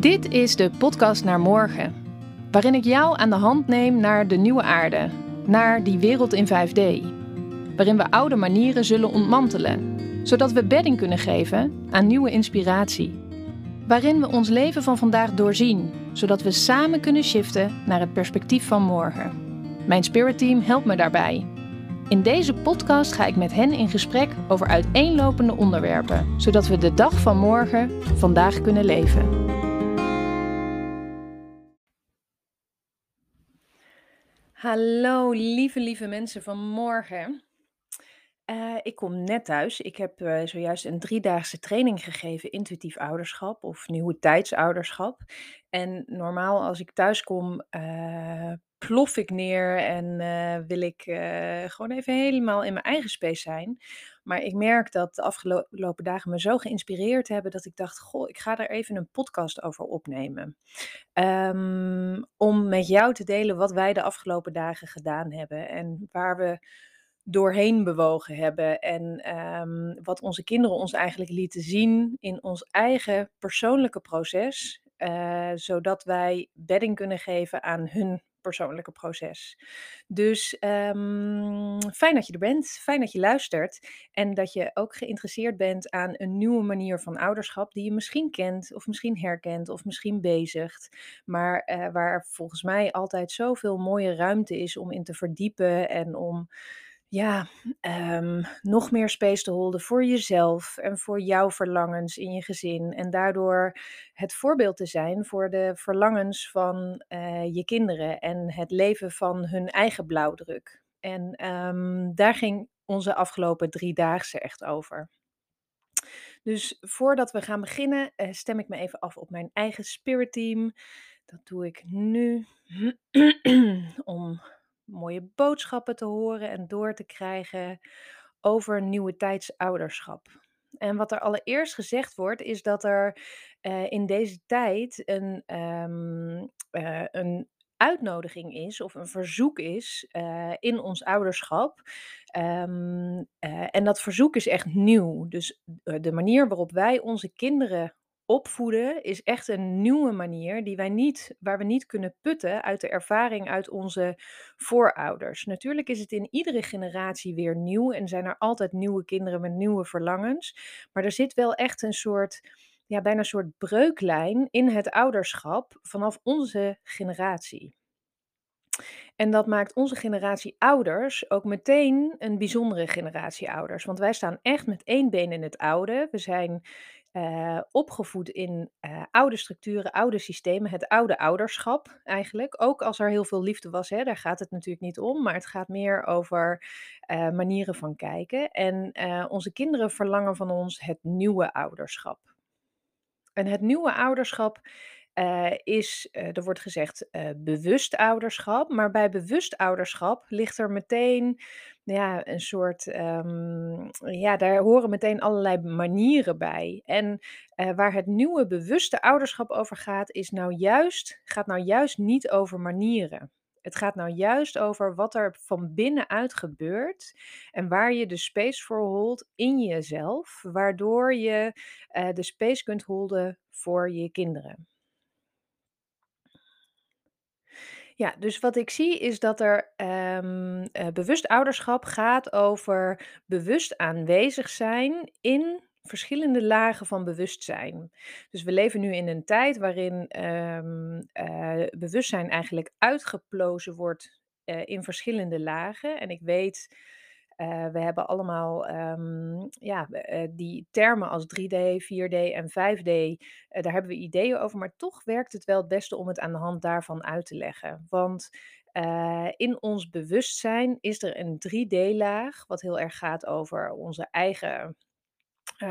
Dit is de podcast naar morgen, waarin ik jou aan de hand neem naar de nieuwe aarde, naar die wereld in 5D, waarin we oude manieren zullen ontmantelen, zodat we bedding kunnen geven aan nieuwe inspiratie, waarin we ons leven van vandaag doorzien, zodat we samen kunnen shiften naar het perspectief van morgen. Mijn spirit team helpt me daarbij. In deze podcast ga ik met hen in gesprek over uiteenlopende onderwerpen, zodat we de dag van morgen vandaag kunnen leven. Hallo, lieve, lieve mensen van morgen. Eh, ik kom net thuis. Ik heb eh, zojuist een driedaagse training gegeven, intuïtief ouderschap of nieuwe tijdsouderschap. En normaal als ik thuis kom, eh, plof ik neer en wil ik gewoon even helemaal in mijn eigen space zijn. Maar ik merk dat de afgelopen dagen me zo geïnspireerd hebben dat ik dacht: Goh, ik ga er even een podcast over opnemen. Ehm, om met jou te delen wat wij de afgelopen dagen gedaan hebben en waar we doorheen bewogen hebben. En ehm, wat onze kinderen ons eigenlijk lieten zien in ons eigen persoonlijke proces. eh, zodat wij bedding kunnen geven aan hun persoonlijke proces. Dus ehm, fijn dat je er bent, fijn dat je luistert en dat je ook geïnteresseerd bent aan een nieuwe manier van ouderschap die je misschien kent of misschien herkent of misschien bezigt, maar eh, waar volgens mij altijd zoveel mooie ruimte is om in te verdiepen en om ja, ehm, nog meer space te holden voor jezelf en voor jouw verlangens in je gezin. En daardoor het voorbeeld te zijn voor de verlangens van eh, je kinderen en het leven van hun eigen blauwdruk. En ehm, daar ging onze afgelopen driedaagse echt over. Dus voordat we gaan beginnen, eh, stem ik me even af op mijn eigen spirit team. Dat doe ik nu om mooie boodschappen te horen en door te krijgen over nieuwe tijdsouderschap. En wat er allereerst gezegd wordt, is dat er eh, in deze tijd een, ehm, eh, een uitnodiging is of een verzoek is eh, in ons ouderschap. Ehm, eh, en dat verzoek is echt nieuw. Dus de manier waarop wij onze kinderen opvoeden is echt een nieuwe manier die wij niet, waar we niet kunnen putten uit de ervaring uit onze voorouders. Natuurlijk is het in iedere generatie weer nieuw en zijn er altijd nieuwe kinderen met nieuwe verlangens. Maar er zit wel echt een soort, ja, bijna een soort breuklijn in het ouderschap vanaf onze generatie. En dat maakt onze generatie ouders ook meteen een bijzondere generatie ouders. Want wij staan echt met één been in het oude. We zijn eh, opgevoed in eh, oude structuren, oude systemen, het oude ouderschap eigenlijk. Ook als er heel veel liefde was, hè, daar gaat het natuurlijk niet om, maar het gaat meer over eh, manieren van kijken. En onze kinderen verlangen van ons het nieuwe ouderschap. En het nieuwe ouderschap is, er wordt gezegd, eh, bewust ouderschap. Maar bij bewust ouderschap ligt er meteen ja, een soort, ehm, ja, daar horen meteen allerlei manieren bij. En eh, waar het nieuwe bewuste ouderschap over gaat, is nou juist, gaat nou juist niet over manieren. Het gaat nou juist over wat er van binnenuit gebeurt en waar je de space voor holt in jezelf, waardoor je eh, de space kunt holden voor je kinderen. Ja, dus wat ik zie is dat er ehm, eh, bewust ouderschap gaat over bewust aanwezig zijn in verschillende lagen van bewustzijn. Dus we leven nu in een tijd waarin ehm, eh, bewustzijn eigenlijk uitgeplozen wordt eh, in verschillende lagen. En ik weet eh, we hebben allemaal ehm, ja, eh, die termen als 3D, 4D en 5D. eh, daar hebben we ideeën over, maar toch werkt het wel het beste om het aan de hand daarvan uit te leggen. Want in ons bewustzijn is er een 3D-laag, wat heel erg gaat over onze eigen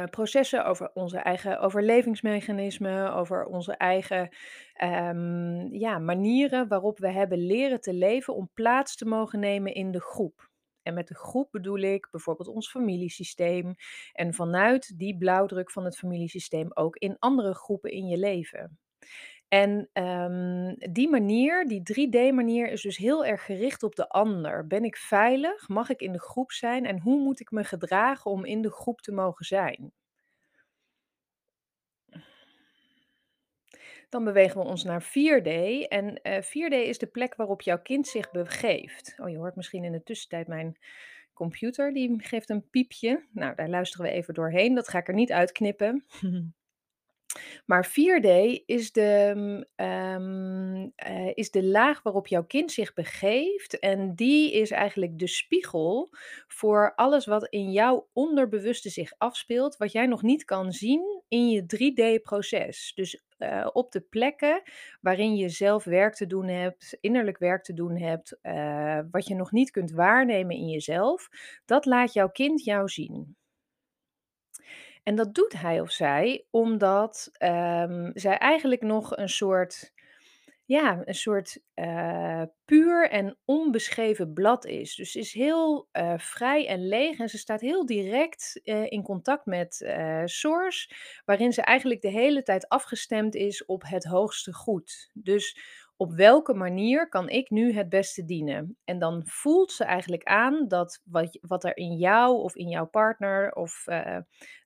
processen, over onze eigen overlevingsmechanismen, over onze eigen ehm, ja, manieren waarop we hebben leren te leven om plaats te mogen nemen in de groep. En met de groep bedoel ik bijvoorbeeld ons familiesysteem. En vanuit die blauwdruk van het familiesysteem ook in andere groepen in je leven. En ehm, die manier, die 3D-manier, is dus heel erg gericht op de ander. Ben ik veilig? Mag ik in de groep zijn? En hoe moet ik me gedragen om in de groep te mogen zijn? Dan bewegen we ons naar 4D en, eh, 4D is de plek waarop jouw kind zich begeeft. Oh, je hoort misschien in de tussentijd mijn computer, die geeft een piepje. Nou, daar luisteren we even doorheen, dat ga ik er niet uitknippen. Maar 4D is de, mm, ehm, eh, is de laag waarop jouw kind zich begeeft en die is eigenlijk de spiegel voor alles wat in jouw onderbewuste zich afspeelt, wat jij nog niet kan zien in je 3D-proces. Dus, eh, op de plekken waarin je zelf werk te doen hebt, innerlijk werk te doen hebt, eh, wat je nog niet kunt waarnemen in jezelf, dat laat jouw kind jou zien. En dat doet hij of zij omdat, ehm, zij eigenlijk nog een soort ja, een soort, eh, puur en onbeschreven blad is. Dus is heel, eh, vrij en leeg en ze staat heel direct, eh, in contact met, eh, Source, waarin ze eigenlijk de hele tijd afgestemd is op het hoogste goed. Dus op welke manier kan ik nu het beste dienen? En dan voelt ze eigenlijk aan dat wat wat er in jou of in jouw partner of, eh,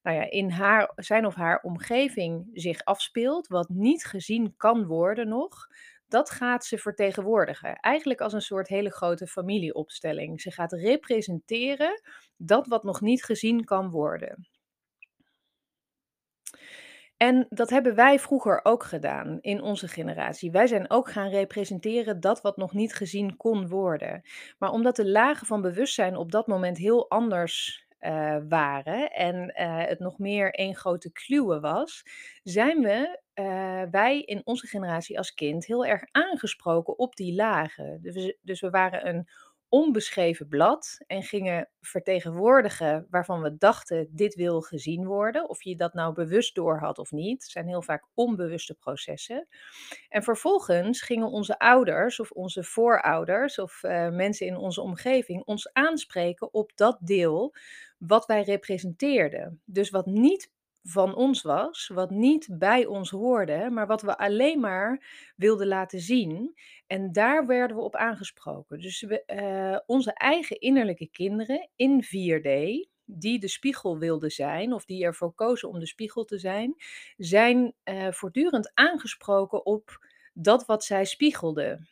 nou ja, in haar zijn of haar omgeving zich afspeelt, wat niet gezien kan worden nog, dat gaat ze vertegenwoordigen. Eigenlijk als een soort hele grote familieopstelling. Ze gaat representeren dat wat nog niet gezien kan worden. En dat hebben wij vroeger ook gedaan in onze generatie. Wij zijn ook gaan representeren dat wat nog niet gezien kon worden. Maar omdat de lagen van bewustzijn op dat moment heel anders eh, waren en eh, het nog meer één grote kluwe was, zijn we, eh, wij in onze generatie als kind heel erg aangesproken op die lagen. Dus, dus we waren een onbeschreven blad en gingen vertegenwoordigen waarvan we dachten dit wil gezien worden. Of je dat nou bewust door had of niet. Zijn heel vaak onbewuste processen. En vervolgens gingen onze ouders of onze voorouders of eh, mensen in onze omgeving ons aanspreken op dat deel wat wij representeerden. Dus wat niet van ons was, wat niet bij ons hoorde, maar wat we alleen maar wilden laten zien. En daar werden we op aangesproken. Dus eh, onze eigen innerlijke kinderen in 4D, die de spiegel wilden zijn, of die ervoor kozen om de spiegel te zijn, zijn eh, voortdurend aangesproken op dat wat zij spiegelden.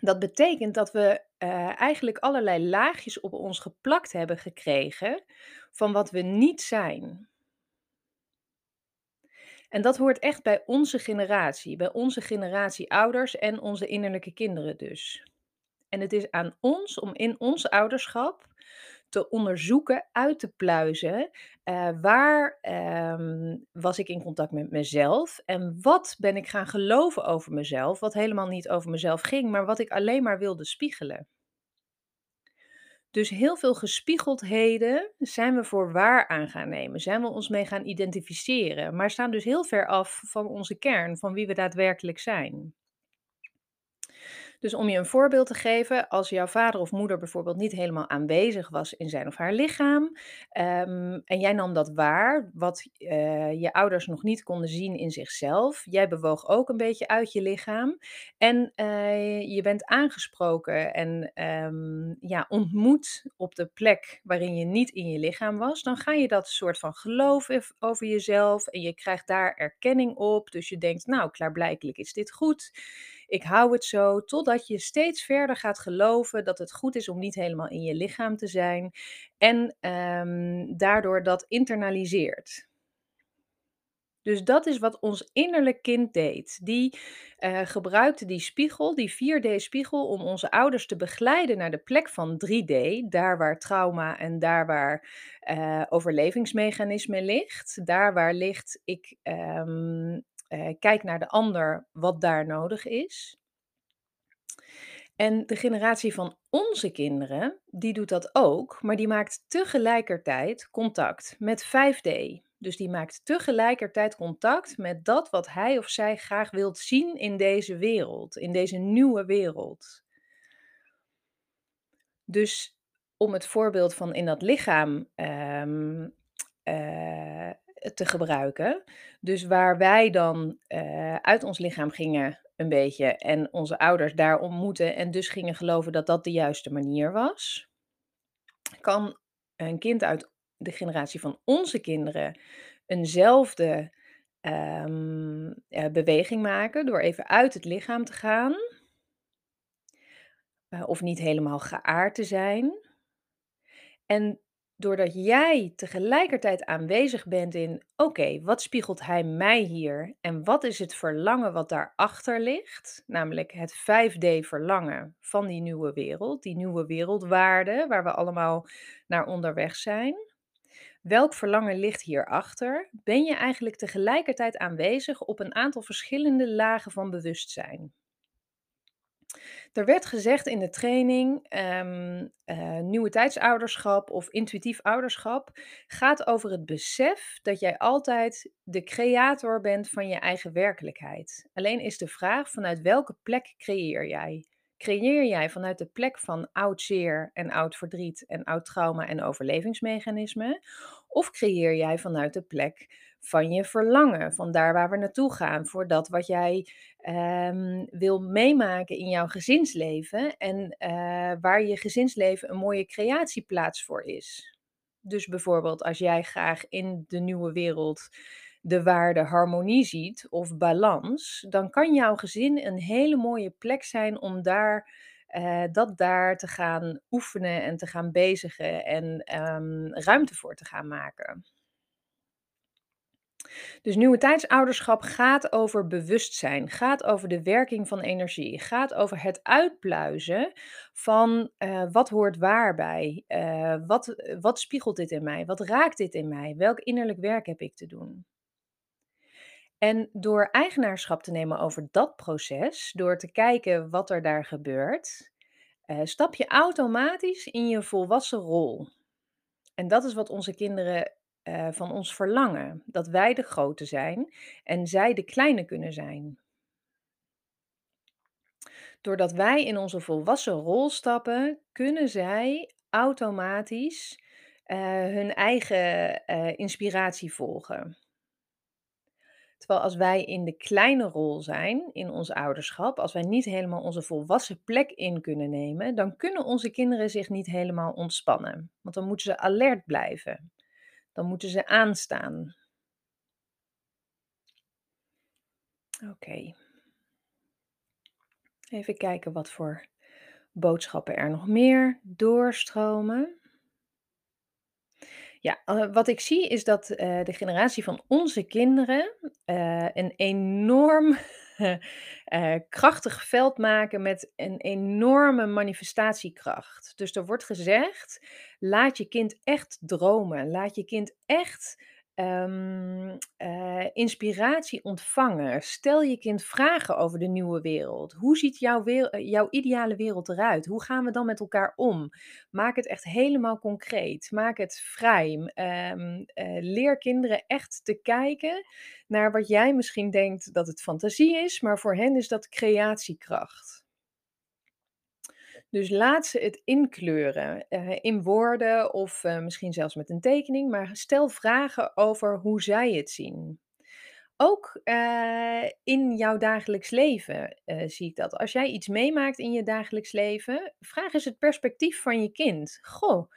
Dat betekent dat we eh, eigenlijk allerlei laagjes op ons geplakt hebben gekregen van wat we niet zijn. En dat hoort echt bij onze generatie, bij onze generatie ouders en onze innerlijke kinderen dus. En het is aan ons om in ons ouderschap te onderzoeken, uit te pluizen, eh, waar ehm, was ik in contact met mezelf en wat ben ik gaan geloven over mezelf, wat helemaal niet over mezelf ging, maar wat ik alleen maar wilde spiegelen. Dus heel veel gespiegeldheden zijn we voor waar aan gaan nemen, zijn we ons mee gaan identificeren, maar staan dus heel ver af van onze kern, van wie we daadwerkelijk zijn. Dus om je een voorbeeld te geven, als jouw vader of moeder bijvoorbeeld niet helemaal aanwezig was in zijn of haar lichaam, ehm, en jij nam dat waar, wat eh, je ouders nog niet konden zien in zichzelf. Jij bewoog ook een beetje uit je lichaam en eh, je bent aangesproken en ehm, ja, ontmoet op de plek waarin je niet in je lichaam was, dan ga je dat soort van geloven over jezelf en je krijgt daar erkenning op. Dus je denkt, nou, klaarblijkelijk is dit goed. Ik hou het zo, totdat je steeds verder gaat geloven dat het goed is om niet helemaal in je lichaam te zijn en ehm, daardoor dat internaliseert. Dus dat is wat ons innerlijk kind deed. Die eh, gebruikte die spiegel, die 4D-spiegel, om onze ouders te begeleiden naar de plek van 3D, daar waar trauma en daar waar eh, overlevingsmechanisme ligt. Daar waar ligt, ik ehm, eh, kijk naar de ander, wat daar nodig is. En de generatie van onze kinderen, die doet dat ook, maar die maakt tegelijkertijd contact met 5D. Dus die maakt tegelijkertijd contact met dat wat hij of zij graag wilt zien in deze wereld, in deze nieuwe wereld. Dus om het voorbeeld van in dat lichaam ehm, eh, te gebruiken. Dus waar wij dan eh, uit ons lichaam gingen een beetje en onze ouders daar ontmoeten en dus gingen geloven dat dat de juiste manier was, kan een kind uit de generatie van onze kinderen eenzelfde Ehm, eh, beweging maken door even uit het lichaam te gaan. Eh, of niet helemaal geaard te zijn. En doordat jij tegelijkertijd aanwezig bent in: "Oké, wat spiegelt hij mij hier en wat is het verlangen wat daarachter ligt?" Namelijk het 5D-verlangen van die nieuwe wereld, die nieuwe wereldwaarde waar we allemaal naar onderweg zijn. Welk verlangen ligt hierachter? Ben je eigenlijk tegelijkertijd aanwezig op een aantal verschillende lagen van bewustzijn? Er werd gezegd in de training, ehm, eh, nieuwe tijdsouderschap of intuïtief ouderschap gaat over het besef dat jij altijd de creator bent van je eigen werkelijkheid. Alleen is de vraag vanuit welke plek creëer jij? Creëer jij vanuit de plek van oud zeer en oud verdriet en oud trauma en overlevingsmechanismen? Of creëer jij vanuit de plek van je verlangen, van daar waar we naartoe gaan, voor dat wat jij ehm, wil meemaken in jouw gezinsleven en eh, waar je gezinsleven een mooie creatieplaats voor is. Dus bijvoorbeeld als jij graag in de nieuwe wereld de waarde harmonie ziet of balans, dan kan jouw gezin een hele mooie plek zijn om daar, eh, dat daar te gaan oefenen en te gaan bezigen en ehm, ruimte voor te gaan maken. Dus nieuwe tijdsouderschap gaat over bewustzijn, gaat over de werking van energie, gaat over het uitpluizen van eh, wat hoort waarbij, uh, wat, wat spiegelt dit in mij, wat raakt dit in mij, welk innerlijk werk heb ik te doen. En door eigenaarschap te nemen over dat proces, door te kijken wat er daar gebeurt, uh, stap je automatisch in je volwassen rol. En dat is wat onze kinderen uh, van ons verlangen: dat wij de grote zijn en zij de kleine kunnen zijn. Doordat wij in onze volwassen rol stappen, kunnen zij automatisch uh, hun eigen uh, inspiratie volgen. Terwijl als wij in de kleine rol zijn in ons ouderschap, als wij niet helemaal onze volwassen plek in kunnen nemen, dan kunnen onze kinderen zich niet helemaal ontspannen. Want dan moeten ze alert blijven. Dan moeten ze aanstaan. Oké. Even kijken wat voor boodschappen er nog meer doorstromen. Ja, uh, wat ik zie is dat uh, de generatie van onze kinderen uh, een enorm krachtig veld maken met een enorme manifestatiekracht. Dus er wordt gezegd: laat je kind echt dromen. Laat je kind echt Ehm, eh, inspiratie ontvangen. Stel je kind vragen over de nieuwe wereld. Hoe ziet jouw, eh, jouw ideale wereld eruit? Hoe gaan we dan met elkaar om? Maak het echt helemaal concreet. Maak het vrij. Um, leer kinderen echt te kijken naar wat jij misschien denkt dat het fantasie is, maar voor hen is dat creatiekracht. Dus laat ze het inkleuren, uh, in woorden of uh, misschien zelfs met een tekening, maar stel vragen over hoe zij het zien. Ook uh, in jouw dagelijks leven zie ik dat. Als jij iets meemaakt in je dagelijks leven, vraag eens het perspectief van je kind. Goh,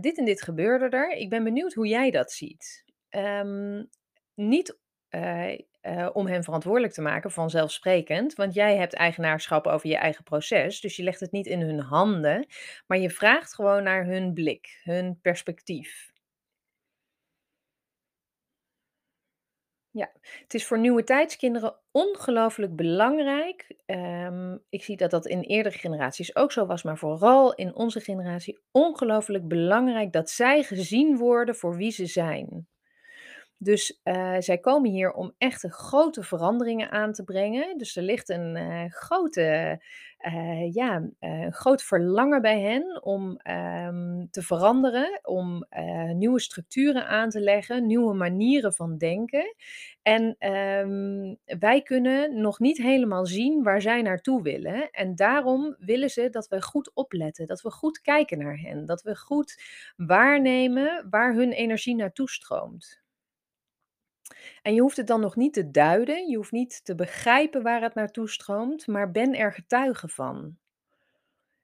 dit en dit gebeurde er. Ik ben benieuwd hoe jij dat ziet. Um, niet uh, om hen verantwoordelijk te maken, vanzelfsprekend. Want jij hebt eigenaarschap over je eigen proces. Dus je legt het niet in hun handen. Maar je vraagt gewoon naar hun blik, hun perspectief. Ja, het is voor nieuwe tijdskinderen ongelooflijk belangrijk. Um, ik zie dat dat in eerdere generaties ook zo was, maar vooral in onze generatie ongelooflijk belangrijk dat zij gezien worden voor wie ze zijn. Dus uh, zij komen hier om echte grote veranderingen aan te brengen. Dus er ligt een uh, grote, uh, ja, groot verlangen bij hen om um, te veranderen, om nieuwe structuren aan te leggen, nieuwe manieren van denken. En um, wij kunnen nog niet helemaal zien waar zij naartoe willen. En daarom willen ze dat we goed opletten, dat we goed kijken naar hen, dat we goed waarnemen waar hun energie naartoe stroomt. En je hoeft het dan nog niet te duiden, je hoeft niet te begrijpen waar het naartoe stroomt, maar ben er getuige van.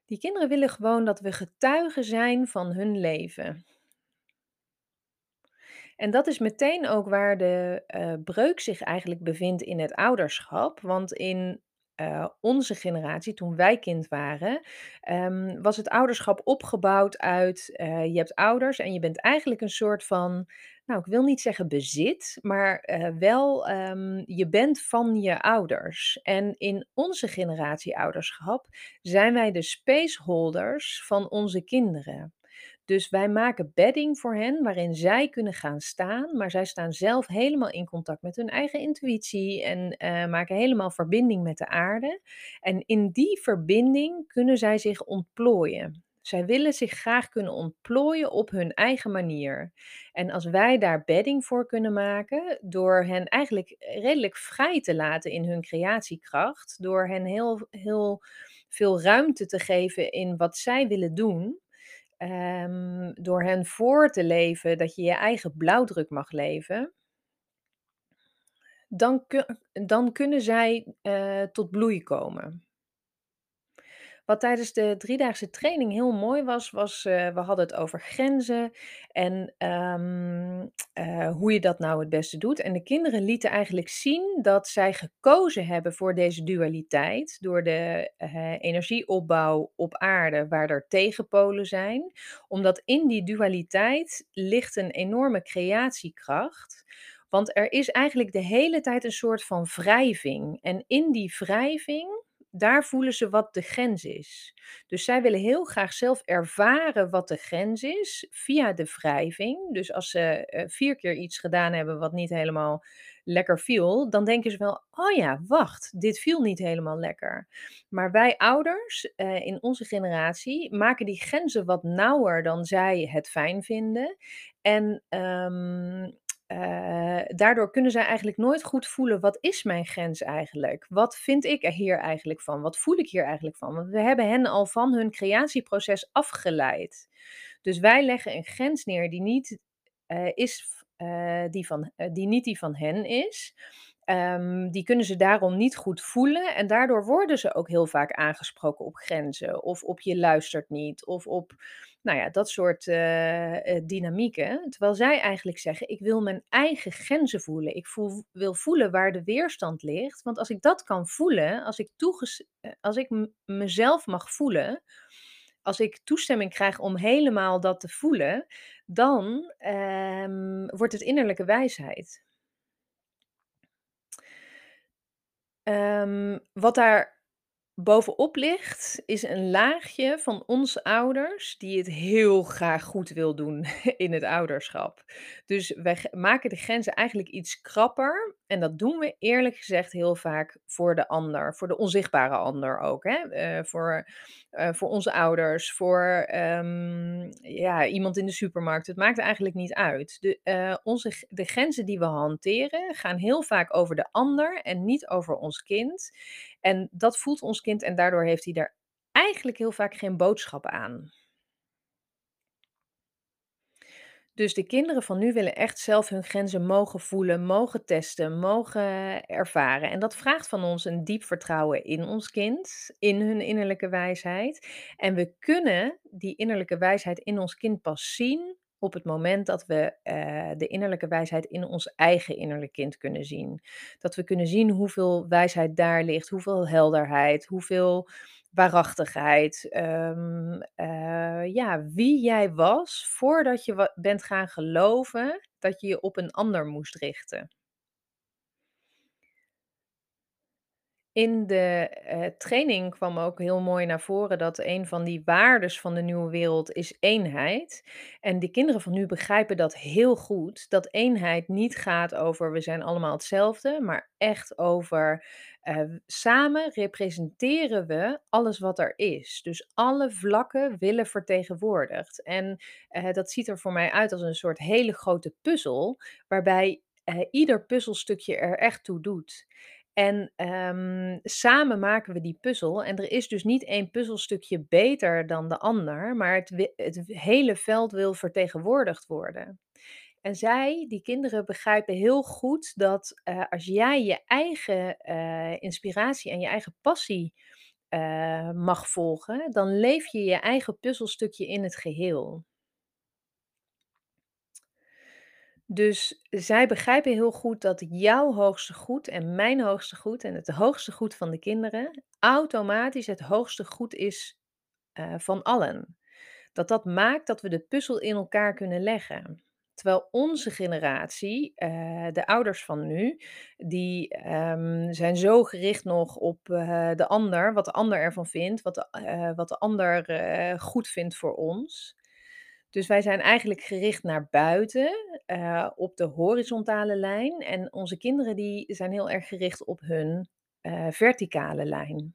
Die kinderen willen gewoon dat we getuigen zijn van hun leven. En dat is meteen ook waar de, eh, breuk zich eigenlijk bevindt in het ouderschap. Want in, eh, onze generatie, toen wij kind waren, ehm, was het ouderschap opgebouwd uit, eh, je hebt ouders en je bent eigenlijk een soort van, nou, ik wil niet zeggen bezit, maar, eh, wel, ehm, je bent van je ouders. En in onze generatie ouderschap zijn wij de spaceholders van onze kinderen. Dus wij maken bedding voor hen waarin zij kunnen gaan staan, maar zij staan zelf helemaal in contact met hun eigen intuïtie en eh, maken helemaal verbinding met de aarde. En in die verbinding kunnen zij zich ontplooien. Zij willen zich graag kunnen ontplooien op hun eigen manier. En als wij daar bedding voor kunnen maken, door hen eigenlijk redelijk vrij te laten in hun creatiekracht, door hen heel, heel veel ruimte te geven in wat zij willen doen, Ehm, door hen voor te leven dat je je eigen blauwdruk mag leven, dan, dan kunnen zij eh, tot bloei komen. Wat tijdens de driedaagse training heel mooi was, was uh, we hadden het over grenzen en um, uh, hoe je dat nou het beste doet. En de kinderen lieten eigenlijk zien dat zij gekozen hebben voor deze dualiteit door de uh, energieopbouw op aarde, waar er tegenpolen zijn. Omdat in die dualiteit ligt een enorme creatiekracht. Want er is eigenlijk de hele tijd een soort van wrijving. En in die wrijving daar voelen ze wat de grens is. Dus zij willen heel graag zelf ervaren wat de grens is via de wrijving. Dus als ze eh, vier keer iets gedaan hebben wat niet helemaal lekker viel, dan denken ze wel: oh ja, wacht, dit viel niet helemaal lekker. Maar wij ouders eh, in onze generatie maken die grenzen wat nauwer dan zij het fijn vinden. En ehm, uh, daardoor kunnen zij eigenlijk nooit goed voelen, wat is mijn grens eigenlijk? Wat vind ik er hier eigenlijk van? Wat voel ik hier eigenlijk van? Want we hebben hen al van hun creatieproces afgeleid. Dus wij leggen een grens neer die niet, uh, is, uh, die, van, die niet die van hen is. Um, die kunnen ze daarom niet goed voelen en daardoor worden ze ook heel vaak aangesproken op grenzen of op je luistert niet of op nou ja, dat soort uh, uh, dynamieken. Terwijl zij eigenlijk zeggen: ik wil mijn eigen grenzen voelen. Ik wil voelen waar de weerstand ligt. Want als ik dat kan voelen, als ik, toeges eh, als ik mezelf mag voelen, als ik toestemming krijg om helemaal dat te voelen, dan um, wordt het innerlijke wijsheid. Um, wat daar bovenop ligt, is een laagje van ons ouders die het heel graag goed wil doen in het ouderschap. Dus wij maken de grenzen eigenlijk iets krapper. En dat doen we eerlijk gezegd heel vaak voor de ander, voor de onzichtbare ander ook. Hè? Uh, voor, uh, voor onze ouders, voor um, ja, iemand in de supermarkt. Het maakt eigenlijk niet uit. De, uh, onze, de grenzen die we hanteren gaan heel vaak over de ander en niet over ons kind. En dat voelt ons kind en daardoor heeft hij daar eigenlijk heel vaak geen boodschap aan. Dus de kinderen van nu willen echt zelf hun grenzen mogen voelen, mogen testen, mogen ervaren. En dat vraagt van ons een diep vertrouwen in ons kind, in hun innerlijke wijsheid. En we kunnen die innerlijke wijsheid in ons kind pas zien op het moment dat we uh, de innerlijke wijsheid in ons eigen innerlijk kind kunnen zien. Dat we kunnen zien hoeveel wijsheid daar ligt, hoeveel helderheid, hoeveel waarachtigheid. Um, uh, ja, wie jij was voordat je bent gaan geloven dat je je op een ander moest richten. In de uh, training kwam ook heel mooi naar voren dat een van die waardes van de nieuwe wereld is eenheid. En de kinderen van nu begrijpen dat heel goed. Dat eenheid niet gaat over we zijn allemaal hetzelfde, maar echt over uh, samen representeren we alles wat er is. Dus alle vlakken willen vertegenwoordigd. En uh, dat ziet er voor mij uit als een soort hele grote puzzel, waarbij ieder puzzelstukje er echt toe doet. En um, samen maken we die puzzel. En er is dus niet één puzzelstukje beter dan de ander, maar het, hele veld wil vertegenwoordigd worden. En zij, die kinderen, begrijpen heel goed dat uh, als jij je eigen uh, inspiratie en je eigen passie uh, mag volgen, dan leef je je eigen puzzelstukje in het geheel. Dus zij begrijpen heel goed dat jouw hoogste goed en mijn hoogste goed en het hoogste goed van de kinderen automatisch het hoogste goed is, eh, van allen. Dat dat maakt dat we de puzzel in elkaar kunnen leggen. Terwijl onze generatie, eh, de ouders van nu, die ehm, zijn zo gericht nog op eh, de ander, wat de ander ervan vindt, wat de, wat de ander goed vindt voor ons. Dus wij zijn eigenlijk gericht naar buiten, eh, op de horizontale lijn. En onze kinderen die zijn heel erg gericht op hun eh, verticale lijn.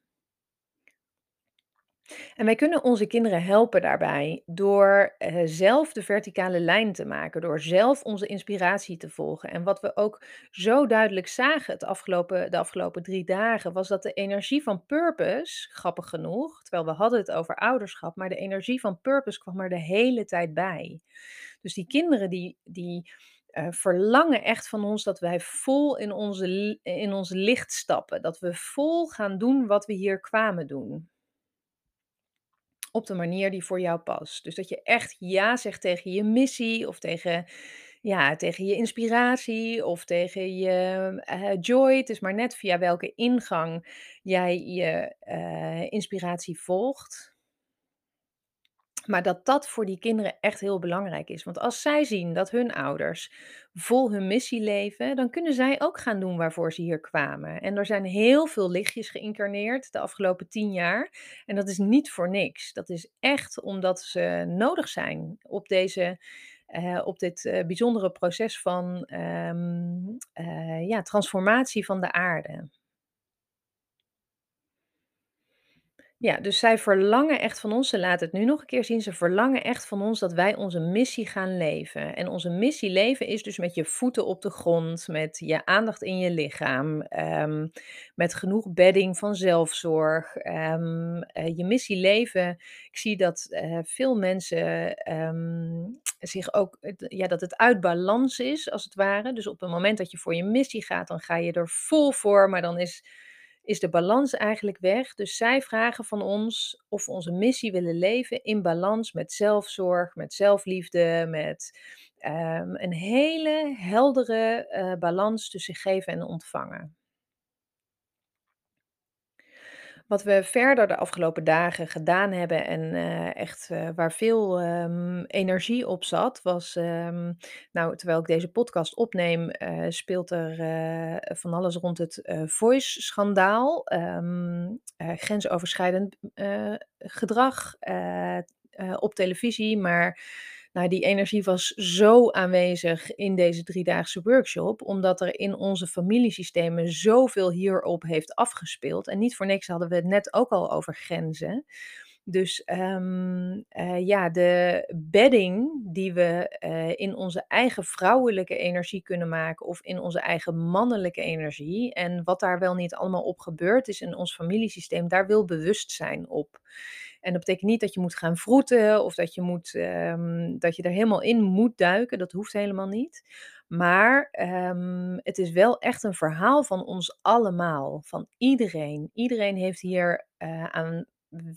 En wij kunnen onze kinderen helpen daarbij door eh, zelf de verticale lijn te maken, door zelf onze inspiratie te volgen. En wat we ook zo duidelijk zagen het afgelopen, de afgelopen drie dagen, was dat de energie van purpose, grappig genoeg, terwijl we hadden het over ouderschap, maar de energie van purpose kwam er de hele tijd bij. Dus die kinderen die, die eh, verlangen echt van ons dat wij vol in onze, in ons licht stappen, dat we vol gaan doen wat we hier kwamen doen op de manier die voor jou past. Dus dat je echt ja zegt tegen je missie of tegen, ja, tegen je inspiratie of tegen je eh, joy. Het is maar net via welke ingang jij je eh, inspiratie volgt. Maar dat dat voor die kinderen echt heel belangrijk is. Want als zij zien dat hun ouders vol hun missie leven, dan kunnen zij ook gaan doen waarvoor ze hier kwamen. En er zijn heel veel lichtjes geïncarneerd de afgelopen tien jaar. En dat is niet voor niks. Dat is echt omdat ze nodig zijn op deze. eh, op dit eh, bijzondere proces van ehm, eh, ja, transformatie van de aarde. Ja, dus zij verlangen echt van ons, ze laten het nu nog een keer zien, ze verlangen echt van ons dat wij onze missie gaan leven. En onze missie leven is dus met je voeten op de grond, met je aandacht in je lichaam, ehm, met genoeg bedding van zelfzorg. ehm, eh, je missie leven, ik zie dat eh, veel mensen ehm, zich ook, ja, dat het uit balans is als het ware. Dus op het moment dat je voor je missie gaat, dan ga je er vol voor, maar dan is is de balans eigenlijk weg. Dus zij vragen van ons of we onze missie willen leven in balans met zelfzorg, met zelfliefde, met ehm, een hele heldere eh, balans tussen geven en ontvangen. Wat we verder de afgelopen dagen gedaan hebben en eh, echt eh, waar veel ehm, energie op zat, was, ehm, nou, terwijl ik deze podcast opneem, eh, speelt er van alles rond het Voice-schandaal, ehm, eh, grensoverschrijdend gedrag op televisie, maar nou, die energie was zo aanwezig in deze driedaagse workshop, omdat er in onze familiesystemen zoveel hierop heeft afgespeeld. En niet voor niks hadden we het net ook al over grenzen. Dus ehm, eh, ja, de bedding die we eh, in onze eigen vrouwelijke energie kunnen maken of in onze eigen mannelijke energie en wat daar wel niet allemaal op gebeurd is in ons familiesysteem, daar wil bewustzijn op. En dat betekent niet dat je moet gaan vroeten of dat je, moet, ehm, dat je er helemaal in moet duiken. Dat hoeft helemaal niet. Maar ehm, het is wel echt een verhaal van ons allemaal, van iedereen. Iedereen heeft hier eh, aan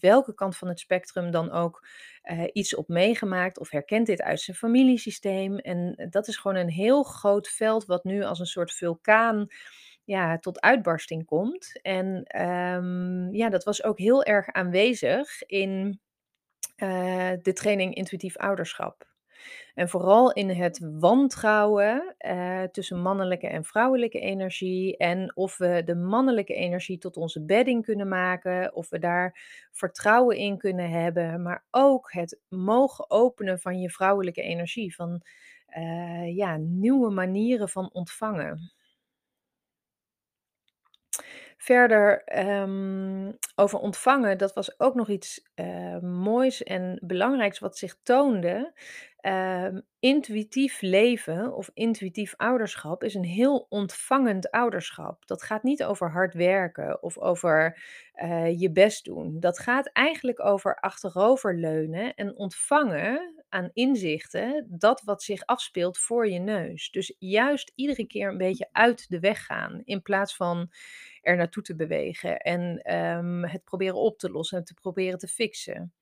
welke kant van het spectrum dan ook eh, iets op meegemaakt of herkent dit uit zijn familiesysteem. En dat is gewoon een heel groot veld wat nu als een soort vulkaan ja, tot uitbarsting komt. En ehm, ja, dat was ook heel erg aanwezig in eh, de training intuïtief ouderschap. En vooral in het wantrouwen eh, tussen mannelijke en vrouwelijke energie. En of we de mannelijke energie tot onze bedding kunnen maken. Of we daar vertrouwen in kunnen hebben. Maar ook het mogen openen van je vrouwelijke energie. Van eh, ja, nieuwe manieren van ontvangen. Verder, ehm, over ontvangen, dat was ook nog iets, eh, moois en belangrijks wat zich toonde. Ehm, intuïtief leven of intuïtief ouderschap is een heel ontvangend ouderschap. Dat gaat niet over hard werken of over, eh, je best doen. Dat gaat eigenlijk over achteroverleunen en ontvangen aan inzichten dat wat zich afspeelt voor je neus. Dus juist iedere keer een beetje uit de weg gaan in plaats van er naartoe te bewegen en ehm, het proberen op te lossen en te proberen te fixen.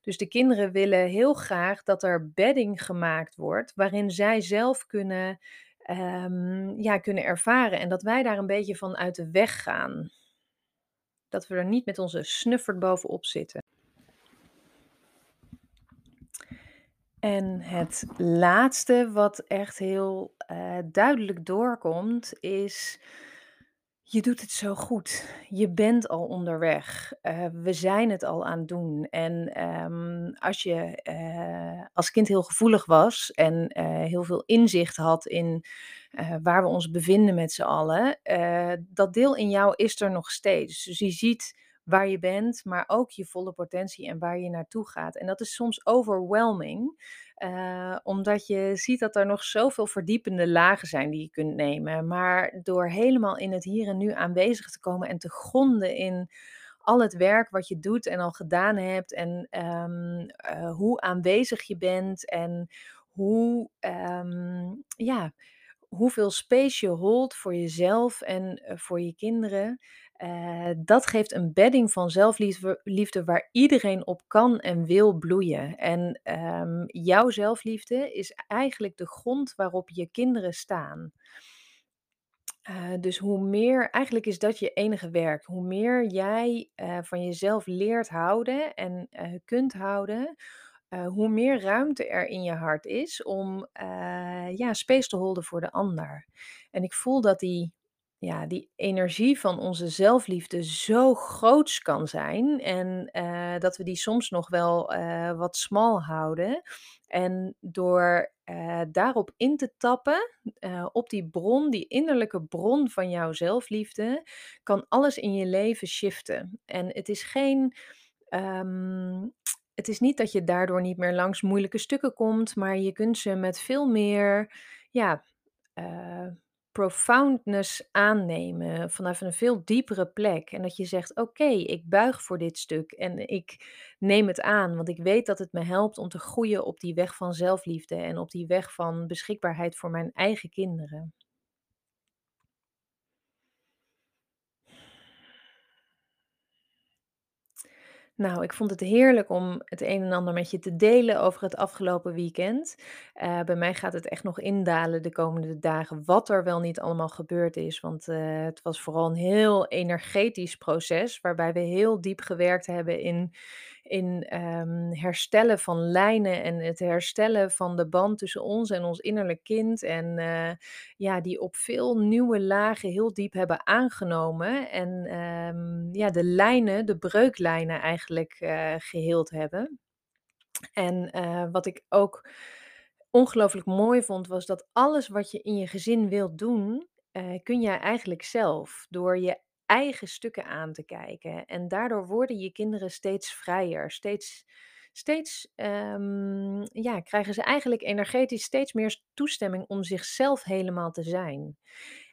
Dus de kinderen willen heel graag dat er bedding gemaakt wordt, waarin zij zelf kunnen, ehm, ja, kunnen ervaren en dat wij daar een beetje van uit de weg gaan. Dat we er niet met onze snuffert bovenop zitten. En het laatste wat echt heel, eh, duidelijk doorkomt is: je doet het zo goed. Je bent al onderweg. Eh, we zijn het al aan het doen. En, ehm, als je, eh, als kind heel gevoelig was en, eh, heel veel inzicht had in, waar we ons bevinden met z'n allen, dat deel in jou is er nog steeds. Dus je ziet waar je bent, maar ook je volle potentie en waar je naartoe gaat. En dat is soms overwhelming, eh, omdat je ziet dat er nog zoveel verdiepende lagen zijn die je kunt nemen. Maar door helemaal in het hier en nu aanwezig te komen en te gronden in al het werk wat je doet en al gedaan hebt en ehm, eh, hoe aanwezig je bent en hoe, ehm, ja, hoeveel space je holdt voor jezelf en eh, voor je kinderen. Eh, dat geeft een bedding van zelfliefde liefde waar iedereen op kan en wil bloeien. En ehm, jouw zelfliefde is eigenlijk de grond waarop je kinderen staan. Eh, dus hoe meer, eigenlijk is dat je enige werk. Hoe meer jij eh, van jezelf leert houden en kunt houden, hoe meer ruimte er in je hart is om ja, space te holden voor de ander. En ik voel dat die, ja, die energie van onze zelfliefde zo groots kan zijn en eh, dat we die soms nog wel eh, wat smal houden. En door eh, daarop in te tappen, op die bron, die innerlijke bron van jouw zelfliefde, kan alles in je leven shiften. En het is geen. ehm, het is niet dat je daardoor niet meer langs moeilijke stukken komt, maar je kunt ze met veel meer ja, profoundness aannemen vanaf een veel diepere plek. En dat je zegt: Oké, ik buig voor dit stuk en ik neem het aan, want ik weet dat het me helpt om te groeien op die weg van zelfliefde en op die weg van beschikbaarheid voor mijn eigen kinderen. Nou, ik vond het heerlijk om het een en ander met je te delen over het afgelopen weekend. Eh, bij mij gaat het echt nog indalen de komende dagen, wat er wel niet allemaal gebeurd is. Want eh, het was vooral een heel energetisch proces, waarbij we heel diep gewerkt hebben in, in ehm, herstellen van lijnen en het herstellen van de band tussen ons en ons innerlijk kind. En eh, ja, die op veel nieuwe lagen heel diep hebben aangenomen. En ehm, ja, de lijnen, de breuklijnen eigenlijk eh, geheeld hebben. En eh, wat ik ook ongelooflijk mooi vond, was dat alles wat je in je gezin wilt doen, kun jij eigenlijk zelf door je eigen stukken aan te kijken. En daardoor worden je kinderen steeds vrijer, steeds, steeds ehm, ja, krijgen ze eigenlijk energetisch steeds meer toestemming om zichzelf helemaal te zijn.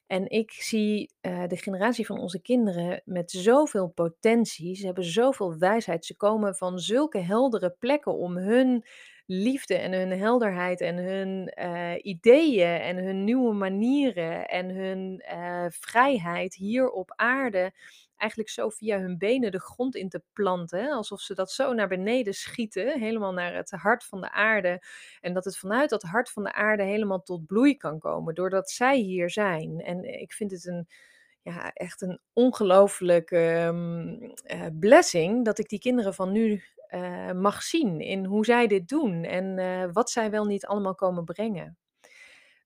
En ik zie eh, de generatie van onze kinderen met zoveel potentie. Ze hebben zoveel wijsheid. Ze komen van zulke heldere plekken om hun liefde en hun helderheid en hun eh, ideeën en hun nieuwe manieren en hun eh, vrijheid hier op aarde eigenlijk zo via hun benen de grond in te planten. Alsof ze dat zo naar beneden schieten, helemaal naar het hart van de aarde. En dat het vanuit dat hart van de aarde helemaal tot bloei kan komen, doordat zij hier zijn. En ik vind het een, ja, echt een ongelooflijk ehm, eh, blessing dat ik die kinderen van nu eh, mag zien in hoe zij dit doen en eh, wat zij wel niet allemaal komen brengen.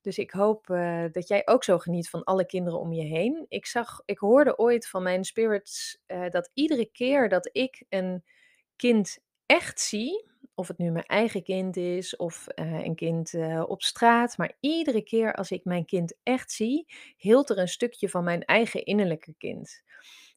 Dus ik hoop eh, dat jij ook zo geniet van alle kinderen om je heen. Ik zag, ik hoorde ooit van mijn spirits dat iedere keer dat ik een kind echt zie, of het nu mijn eigen kind is of een kind op straat, maar iedere keer als ik mijn kind echt zie, hield er een stukje van mijn eigen innerlijke kind.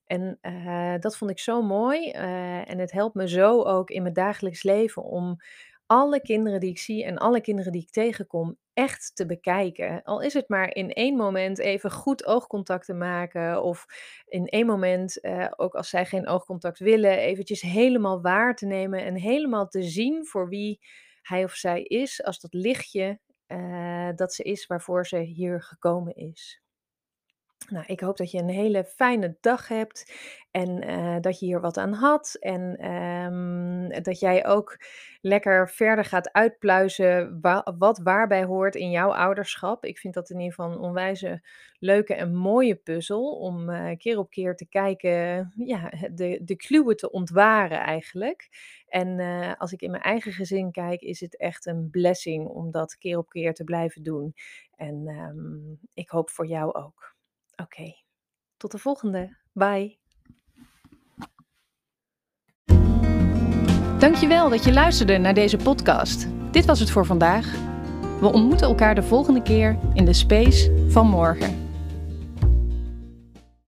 En eh, dat vond ik zo mooi eh, en het helpt me zo ook in mijn dagelijks leven om alle kinderen die ik zie en alle kinderen die ik tegenkom echt te bekijken. Al is het maar in één moment even goed oogcontact te maken of in één moment, eh, ook als zij geen oogcontact willen, eventjes helemaal waar te nemen en helemaal te zien voor wie hij of zij is, als dat lichtje dat ze is waarvoor ze hier gekomen is. Nou, ik hoop dat je een hele fijne dag hebt en eh, dat je hier wat aan had. En ehm, dat jij ook lekker verder gaat uitpluizen wa- wat waarbij hoort in jouw ouderschap. Ik vind dat in ieder geval een onwijze leuke en mooie puzzel om eh, keer op keer te kijken, ja, de, de kluwen te ontwaren eigenlijk. En eh, als ik in mijn eigen gezin kijk, is het echt een blessing om dat keer op keer te blijven doen. En ehm, ik hoop voor jou ook. Oké, tot de volgende. Bye. Dankjewel dat je luisterde naar deze podcast. Dit was het voor vandaag. We ontmoeten elkaar de volgende keer in de space van morgen.